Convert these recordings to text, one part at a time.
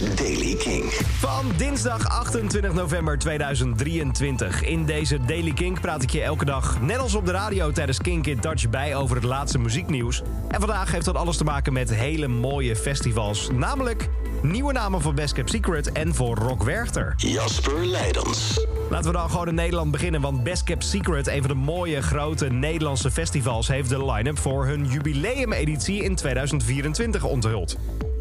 is Daily King. Van dinsdag 28 november 2023. In deze Daily Kink praat ik je elke dag, net als op de radio tijdens Kink in Touch, bij over het laatste muzieknieuws. En vandaag heeft dat alles te maken met hele mooie festivals. Namelijk nieuwe namen voor Best Kept Secret en voor Rock Werchter. Jasper Leidens. Laten we dan gewoon in Nederland beginnen, want Best Kept Secret, een van de mooie grote Nederlandse festivals, heeft de line-up voor hun jubileumeditie in 2024 onthuld.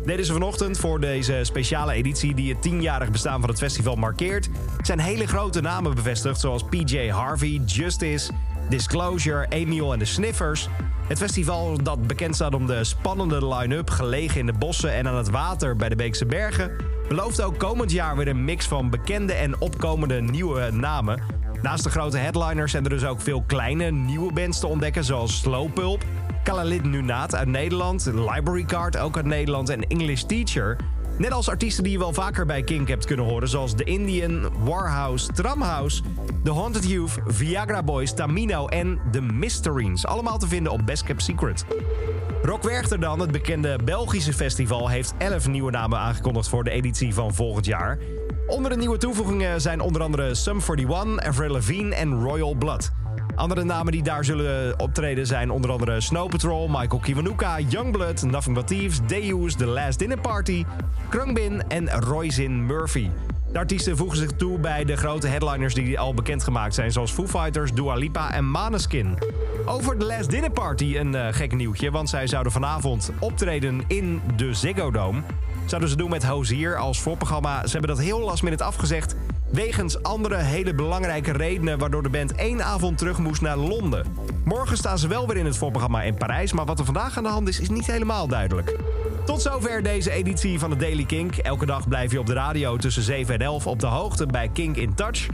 Deden ze vanochtend voor deze speciale editie die het tienjarig bestaan van het festival markeert. zijn hele grote namen bevestigd zoals PJ Harvey, Justice, Disclosure, Emil en de Sniffers. Het festival dat bekend staat om de spannende line-up, gelegen in de bossen en aan het water bij de Beekse Bergen, belooft ook komend jaar weer een mix van bekende en opkomende nieuwe namen. Naast de grote headliners zijn er dus ook veel kleine nieuwe bands te ontdekken, zoals Slow Pulp, Kalalit Nunaat uit Nederland, Library Card ook uit Nederland en English Teacher. Net als artiesten die je wel vaker bij Kink hebt kunnen horen, zoals The Indian, Warhouse, Tramhouse, The Haunted Youth, Viagra Boys, Tamino en The Mysterines. Allemaal te vinden op Best Kept Secret. Rock Werchter dan, het bekende Belgische festival, heeft 11 nieuwe namen aangekondigd voor de editie van volgend jaar. Onder de nieuwe toevoegingen zijn onder andere Sum 41, Avril Lavigne en Royal Blood. Andere namen die daar zullen optreden zijn onder andere Snow Patrol, Michael Kiwanuka, Youngblood, Nothing But Thieves, Deus, The Last Dinner Party, Krungbin en Royzin Murphy. De artiesten voegen zich toe bij de grote headliners die al bekendgemaakt zijn, zoals Foo Fighters, Dua Lipa en Maneskin. Over The Last Dinner Party een uh, gek nieuwtje, want zij zouden vanavond optreden in de Ziggo Dome. Zouden ze doen met Hozier als voorprogramma. Ze hebben dat heel last minute afgezegd Wegens andere hele belangrijke redenen waardoor de band één avond terug moest naar Londen. Morgen staan ze wel weer in het voorprogramma in Parijs, maar wat er vandaag aan de hand is, is niet helemaal duidelijk. Tot zover deze editie van de Daily Kink. Elke dag blijf je op de radio tussen 7 en 11 op de hoogte bij Kink in Touch.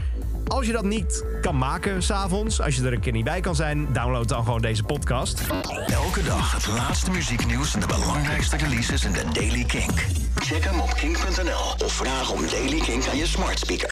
Als je dat niet kan maken s'avonds, als je er een keer niet bij kan zijn, download dan gewoon deze podcast. Elke dag het laatste muzieknieuws en de belangrijkste releases in de Daily Kink. Check hem op kink.nl of vraag om Daily Kink aan je smart speaker.